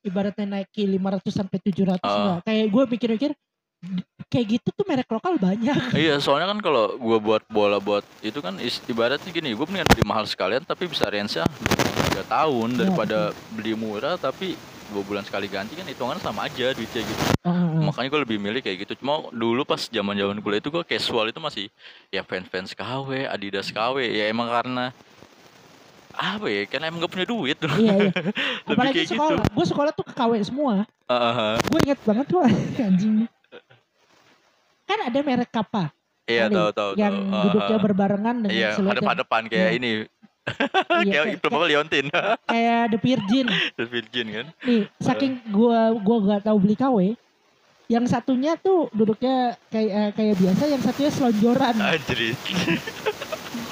ibaratnya Nike 500 sampai 700 Oh. enggak. kayak gue mikir-mikir kayak gitu tuh merek lokal banyak. Iya, soalnya kan kalau gua buat bola buat itu kan ibaratnya gini, gua mendingan beli mahal sekalian tapi bisa range-nya 3 tahun Iya, daripada beli murah tapi dua bulan sekali ganti kan hitungannya sama aja duitnya gitu. Ah. makanya gue lebih milih kayak gitu. Cuma dulu pas zaman zaman kuliah itu gue casual itu masih ya fans fans KW Adidas KW ya emang karena apa ya karena emang gak punya duit. Dulu iya. Iya apalagi kayak gitu. sekolah gue sekolah tuh ke KW semua. Heeh. gue inget banget tuh anjing kan ada merek Kappa iya tahu tahu yang tahu. duduknya Heeh. berbarengan dengan iya siluet yang- hadapan kayak Iya. ini. Iya, kayak kayak, apa Leontin kayak The Virgin. The Virgin kan? Nih saking gua gua gak tahu beli KW yang satunya tuh duduknya kayak eh, kayak biasa yang satunya selonjoran. Anjir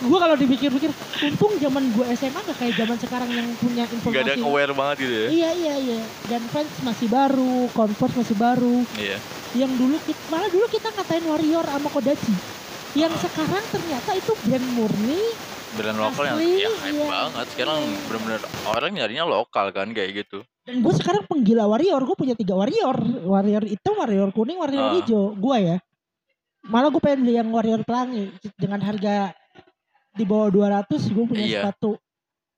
gua kalau dipikir-pikir untung zaman gua SMA gak kayak zaman sekarang yang punya gak ada informasi. aware banget gitu ya? Iya iya iya. Dan fans masih baru Converse masih baru. Iya. Yang dulu kita, malah dulu kita ngatain Warrior sama Kodachi. Yang Ah. sekarang ternyata itu brand murni brand lokal yang ya hype iya. banget. Sekarang bener-bener orang nyarinya lokal kan kayak gitu. Dan gue sekarang penggila Warrior gue punya tiga Warrior. Warrior hitam Warrior kuning Warrior Ah. hijau. Gue ya. Malah gue pengen beli yang Warrior pelangi dengan harga di bawah 200 gue punya Iya. sepatu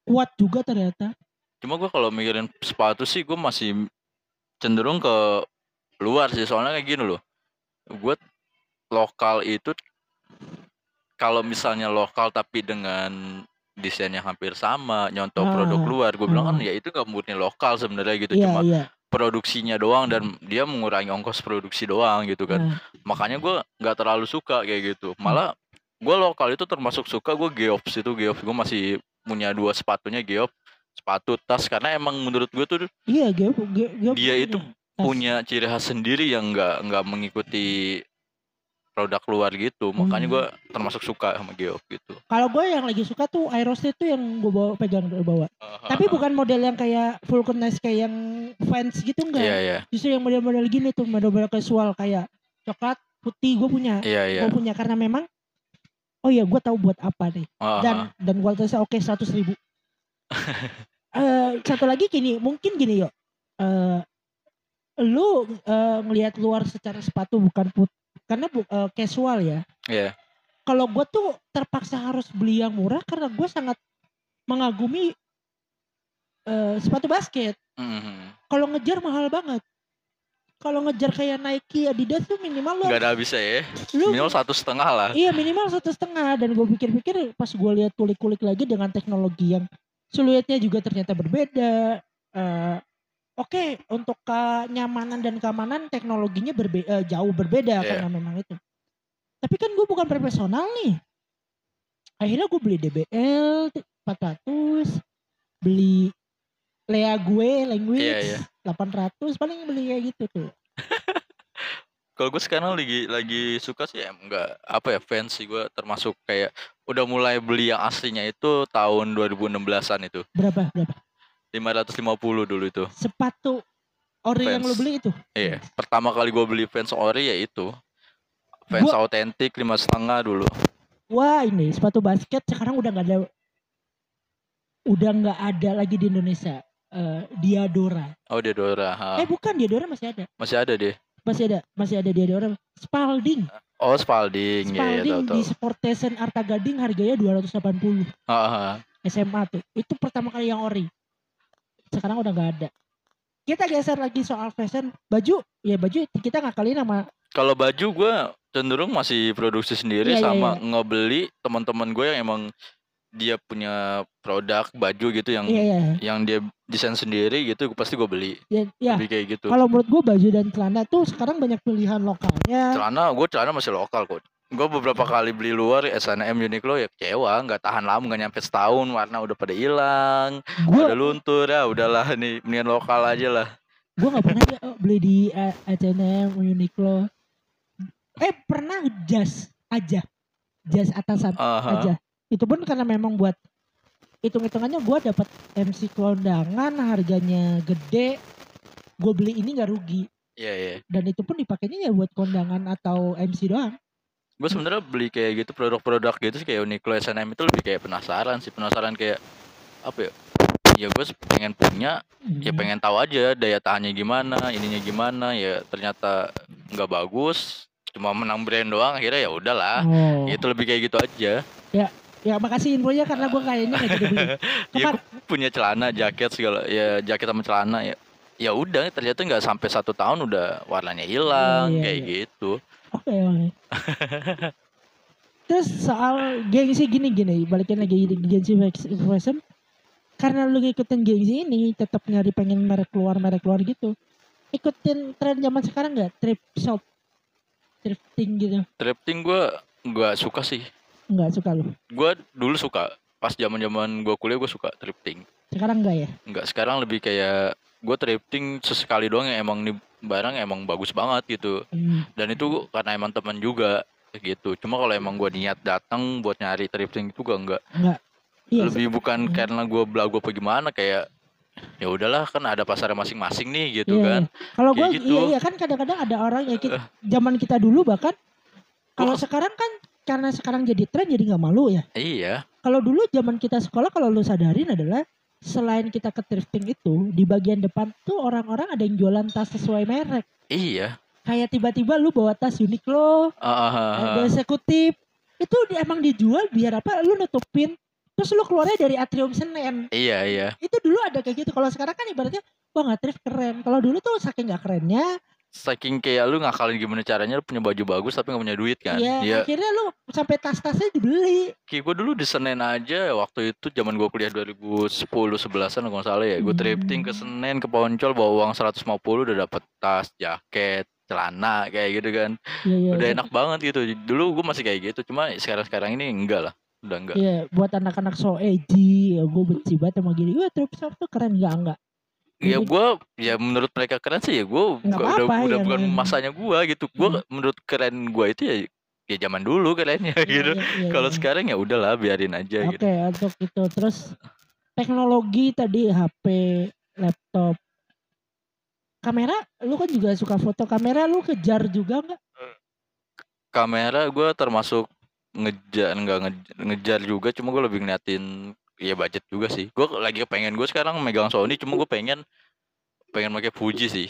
kuat juga ternyata Cuma gue kalau mikirin sepatu sih gue masih cenderung ke luar sih soalnya kayak gini loh. Gue lokal itu kalau misalnya lokal tapi dengan desain yang hampir sama, nyontoh Ah, produk luar, gue bilang kan ah. ya itu gak murni lokal sebenarnya gitu, iya cuma iya produksinya doang dan dia mengurangi ongkos produksi doang gitu kan. Nah, Makanya gue nggak terlalu suka kayak gitu. Malah gue lokal itu termasuk suka gue Geops itu Geops. Gue masih punya dua sepatunya Geops sepatu tas. Karena emang menurut gue tuh iya gue gue gue dia itu tas. punya ciri khas sendiri yang nggak nggak mengikuti produk luar gitu. Makanya Hmm. gue termasuk suka sama Geops gitu. Kalau gue yang lagi suka tuh Aerostate tuh yang gue bawa pegang gue bawa. Tapi bukan model yang kayak vulcanize kayak yang fans gitu enggak iya iya. Justru yang model-model gini tuh model-model casual kayak coklat putih gue punya. Iya iya. Gue punya. Karena memang oh ya gue tahu buat apa nih. Ah, dan dan kualitasnya oke seratus ribu. Eh, satu lagi gini mungkin gini yuk Eh, lu eh, ngelihat luar secara sepatu bukan put karena bu, eh, casual ya. Iya. Kalau gue tuh terpaksa harus beli yang murah karena gue sangat mengagumi eh, sepatu basket. Mhm. kalau ngejar mahal banget kalau ngejar kayak Nike Adidas tuh minimal lo nggak ada habisnya ya lu minimal satu setengah lah Iya minimal satu setengah dan gue pikir-pikir pas gue lihat kulik-kulik lagi dengan teknologi yang siluetnya juga ternyata berbeda. Eh, Oke untuk kenyamanan dan keamanan teknologinya berbe eh, jauh berbeda Iya. karena memang itu. Tapi kan gue bukan profesional nih. Akhirnya gue beli DBL 400, beli Lea gue language Iya, iya. 800 paling beli kayak gitu tuh. Kalau gue sekarang lagi lagi suka sih em enggak apa ya fans sih gue termasuk kayak udah mulai beli yang aslinya itu tahun 2016-an itu. Berapa berapa? 550 dulu itu. Sepatu ori yang Vans. lu beli itu. Iya, pertama kali gue beli fans ori ya itu. Fans Gua- autentik lima setengah dulu. Wah ini sepatu basket sekarang udah nggak ada, udah nggak ada lagi di Indonesia. Eh, Diadora. Oh dia Dora, ha. Eh bukan Diadora masih ada, masih ada deh. masih ada, masih ada Diadora. Spalding, Oh Spalding, ya, ya Spalding tahu di. Sportesen Arta Gading harganya 280 Ha, ha. SMA tuh. Itu pertama kali yang ori. Sekarang udah nggak ada. Kita geser lagi soal fashion. Baju, ya baju kita ngakalin sama Kalau baju gue cenderung masih produksi sendiri Iya, iya, sama ngebeli teman-teman gue yang emang dia punya produk baju gitu yang Iya iya. yang dia desain sendiri gitu pasti gue beli Ya, ya. lebih kayak gitu kalau menurut gue baju dan celana tuh sekarang banyak pilihan lokalnya. celana gue celana masih lokal kok gue beberapa kali beli luar S&M Uniqlo ya kecewa nggak tahan lama nggak nyampe setahun warna udah pada hilang Gue udah luntur ya udahlah nih mendingan lokal aja lah gue nggak pernah ya, beli di eh, H&M, Uniqlo. Eh pernah jas aja, jas atasan Aha. aja. Itu pun karena memang buat hitung-hitungannya gue dapat MC kondangan harganya gede. Gue beli ini nggak rugi. iya iya Dan itu pun dipakainya ya buat kondangan atau MC doang. gue sebenarnya beli kayak gitu produk-produk gitu sih kayak Uniqlo S&M itu lebih kayak penasaran sih penasaran kayak apa ya ya gue pengen punya ya Hmm. pengen tahu aja daya tahannya gimana ininya gimana ya ternyata nggak bagus cuma menang brand doang akhirnya ya udahlah Oh. itu lebih kayak gitu aja Ya makasih infonya karena gue kayaknya gak jadi beli. ya gue punya celana jaket segala ya jaket sama celana ya ya udah ternyata nggak sampai satu tahun udah warnanya hilang iya, kayak iya. gitu Oke oke. Terus soal gengsi gini-gini, balikin lagi di gengsi fashion. Karena lu ngikutin gengsi ini, tetap nyari pengen merek keluar merek keluar gitu. Ikutin tren zaman sekarang nggak? Trip shop, thrifting gitu. thrifting gue nggak suka sih Nggak suka lu. gue dulu suka pas zaman zaman gue kuliah gue suka thrifting Sekarang nggak ya? nggak sekarang lebih kayak gue thrifting sesekali doang yang emang nih barang emang bagus banget gitu Hmm. dan itu karena emang teman juga gitu cuma kalau emang gue niat datang buat nyari thrifting itu gue nggak Nggak. Iya. lebih bukan Hmm. karena gue belagu apa gimana kayak ya udahlah kan ada pasarnya masing-masing nih gitu Iya, kan Kalau gue, Kayak gitu. iya, iya kan kadang-kadang ada orang ya kita, zaman kita dulu bahkan. Kalau Gua- sekarang kan karena sekarang jadi tren jadi nggak malu ya. iya. Kalau dulu zaman kita sekolah kalau lu sadarin adalah selain kita ke thrifting itu di bagian depan tuh orang-orang ada yang jualan tas sesuai merek. Iya. Kayak tiba-tiba lu bawa tas Uniqlo Ah, ah, ada eksekutif itu di- emang dijual biar apa? Lu nutupin terus lu keluarnya dari atrium Senen. Iya iya. Itu dulu ada kayak gitu. Kalau sekarang kan ibaratnya wah nggak thrift keren. Kalau dulu tuh saking nggak kerennya saking kayak lu ngakalin gimana caranya lu punya baju bagus tapi nggak punya duit kan ya Iya. akhirnya lu sampai tas-tasnya dibeli Kayak gue dulu di Senen aja waktu itu zaman gue kuliah 2010 11-an kalau salah ya. Gue Hmm. ke Senen ke Poncol bawa uang 150 udah dapet tas, jaket, celana kayak gitu kan. Iya, iya, Udah iya. enak banget gitu. Dulu gue masih kayak gitu. Cuma sekarang-sekarang ini enggak lah. Udah enggak. Iya, buat anak-anak so edgy, ya gue benci banget sama gini. Wah, thrift shop tuh keren enggak enggak. Ya Jadi- gue ya menurut mereka keren sih ya gue udah apa-apa, udah ya, bukan nggak- masanya gue gitu. Gue menurut keren gue itu ya ya zaman dulu kerennya Iya, gitu. iya, iya, Kalau iya. sekarang ya udahlah biarin aja Oke, gitu. untuk itu terus teknologi tadi HP, laptop. Kamera, lu kan juga suka foto kamera, lu kejar juga nggak? kamera gue termasuk ngejar nggak nge- ngejar juga cuma gue lebih ngeliatin ya budget juga sih. Gue lagi pengen gue sekarang megang Sony cuma gue pengen pengen pakai Fuji sih.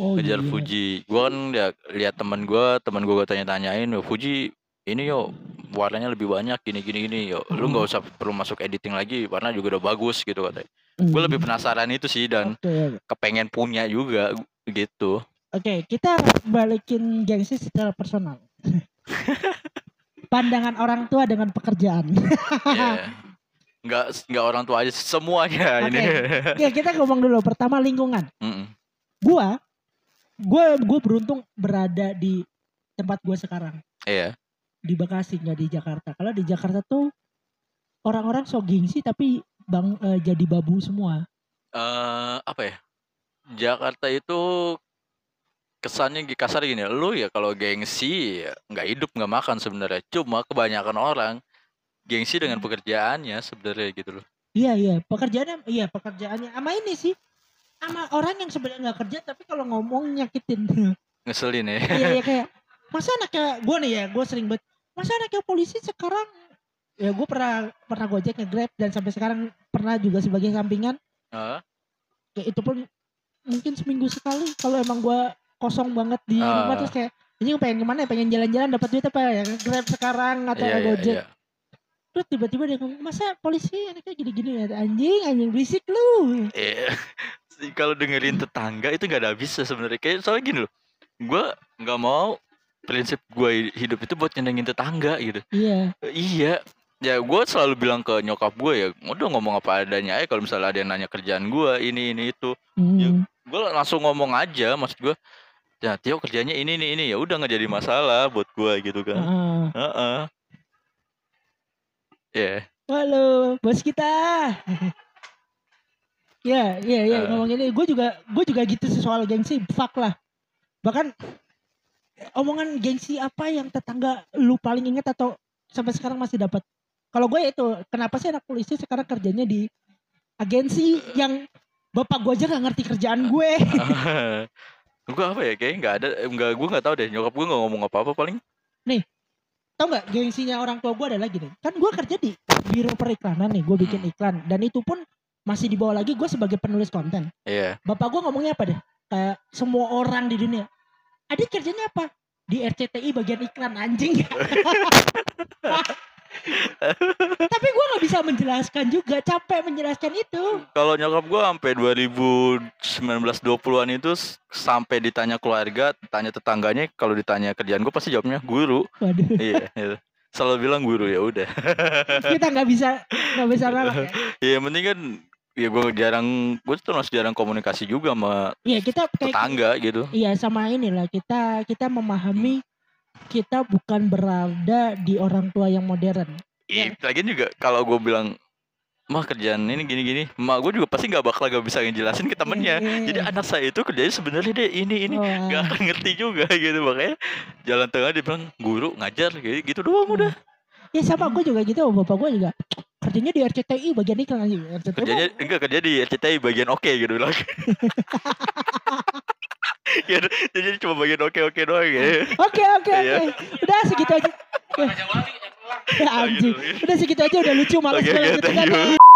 Oh ngejar iya. Fuji. Gue kan ya lihat teman gue teman gue tanya-tanyain "Yo, Fuji ini yo warnanya lebih banyak gini gini gini yo. Lu nggak usah perlu masuk editing lagi warna juga udah bagus gitu katanya. Gue Hmm. lebih penasaran itu sih dan Oke, kepengen punya juga gitu. Oke, kita balikin gengsi secara personal. Pandangan orang tua dengan pekerjaan. ya nggak nggak orang tua aja semuanya ini Oke, kita ngomong dulu. Pertama lingkungan. Mm-mm. Gua, gua, gua beruntung berada di tempat gua sekarang iya di Bekasi nggak di Jakarta. Kalau di Jakarta tuh orang-orang so gengsi tapi bang eh, jadi babu semua. eh apa ya Jakarta itu kesannya kasar gini lu ya kalau gengsi ya nggak hidup nggak makan sebenarnya cuma kebanyakan orang gengsi dengan pekerjaannya sebenarnya gitu loh. Iya iya. Pekerjaannya iya pekerjaannya. Sama ini sih. Sama orang yang sebenarnya nggak kerja tapi kalau ngomong nyakitin. Ngeselin ya. iya iya kayak masa anaknya gue nih ya gue sering banget masa anaknya polisi sekarang? Ya gue pernah pernah gojek nge-grab dan sampai sekarang pernah juga sebagai sampingan. Heeh. ya itu pun mungkin seminggu sekali kalau emang gue kosong banget di Ah. rumah terus kayak ini pengen ke mana ya? Pengen jalan-jalan dapat duit apa ya? Grab sekarang atau iya, gojek. iya. Terus tiba-tiba dia ngomong masa polisi anaknya gini-gini ya anjing anjing berisik lu Iya. Sih, Kalau dengerin tetangga itu nggak ada habisnya sebenarnya. Kayak soalnya gini loh. Gue nggak mau prinsip gue hidup itu buat nyenengin tetangga gitu. iya Iya. Ya gue selalu bilang ke nyokap gue ya, udah ngomong apa adanya aja kalau misalnya ada yang nanya kerjaan gue ini ini itu. hmm. Gue langsung ngomong aja maksud gue. Ya Tio kerjanya ini ini ini ya udah nggak jadi masalah buat gue gitu kan. Heeh. Heeh. Ya. Halo, bos kita. ya, ya, ya, ngomong ini. Gue juga, gue juga gitu sih soal gengsi. Fuck lah. Bahkan omongan gengsi apa yang tetangga lu paling inget atau sampai sekarang masih dapat? Kalau gue itu, kenapa sih anak polisi sekarang kerjanya di agensi yang bapak gue aja gak ngerti kerjaan gue. gue apa ya kayaknya nggak ada nggak gue nggak tahu deh nyokap gue nggak ngomong apa apa paling Tahu nggak gengsinya orang tua gue adalah gini. Kan gue kerja di biro periklanan nih, gue bikin iklan. Dan itu pun masih dibawa lagi gue sebagai penulis konten. iya. Bapak gue ngomongnya apa deh? Kayak semua orang di dunia. Adik kerjanya apa? Di RCTI bagian iklan anjing tapi gue nggak bisa menjelaskan juga capek menjelaskan itu. Kalau nyokap gue sampai 2019 20-an itu sampai ditanya keluarga tanya tetangganya kalau ditanya kerjaan gue pasti jawabnya guru. Waduh. Iya iya. selalu bilang guru ya udah. Kita nggak bisa nggak bisa nolak ya? Ya yang penting kan ya gue jarang gue tuh masih jarang komunikasi juga sama iya kita kayak tetangga gitu. Iya sama inilah kita kita memahami kita bukan berada di orang tua yang modern. Ih, lagian juga kalau gue bilang mah kerjaan ini gini-gini, mak gue juga pasti nggak bakal gak bisa ngejelasin ke temennya. Iya, iya, Jadi iya. anak saya itu kerjanya sebenarnya deh ini ini. Nggak akan ngerti juga gitu. Makanya jalan tengah dia bilang guru ngajar. Gitu, gitu doang udah. ya sama gue juga gitu. Bapak gue juga kerjanya di RCTI bagian iklan aja. RCTI Kerjanya enggak kerja di RCTI bagian oke gitu bilang. ya, jadi cuma bagian oke oke doang ya. Oke oke Iya. oke. Udah segitu aja. Ya, anjing. gitu. Udah segitu aja udah lucu malas Oke, gue oke, lanjutin thank lagi. you.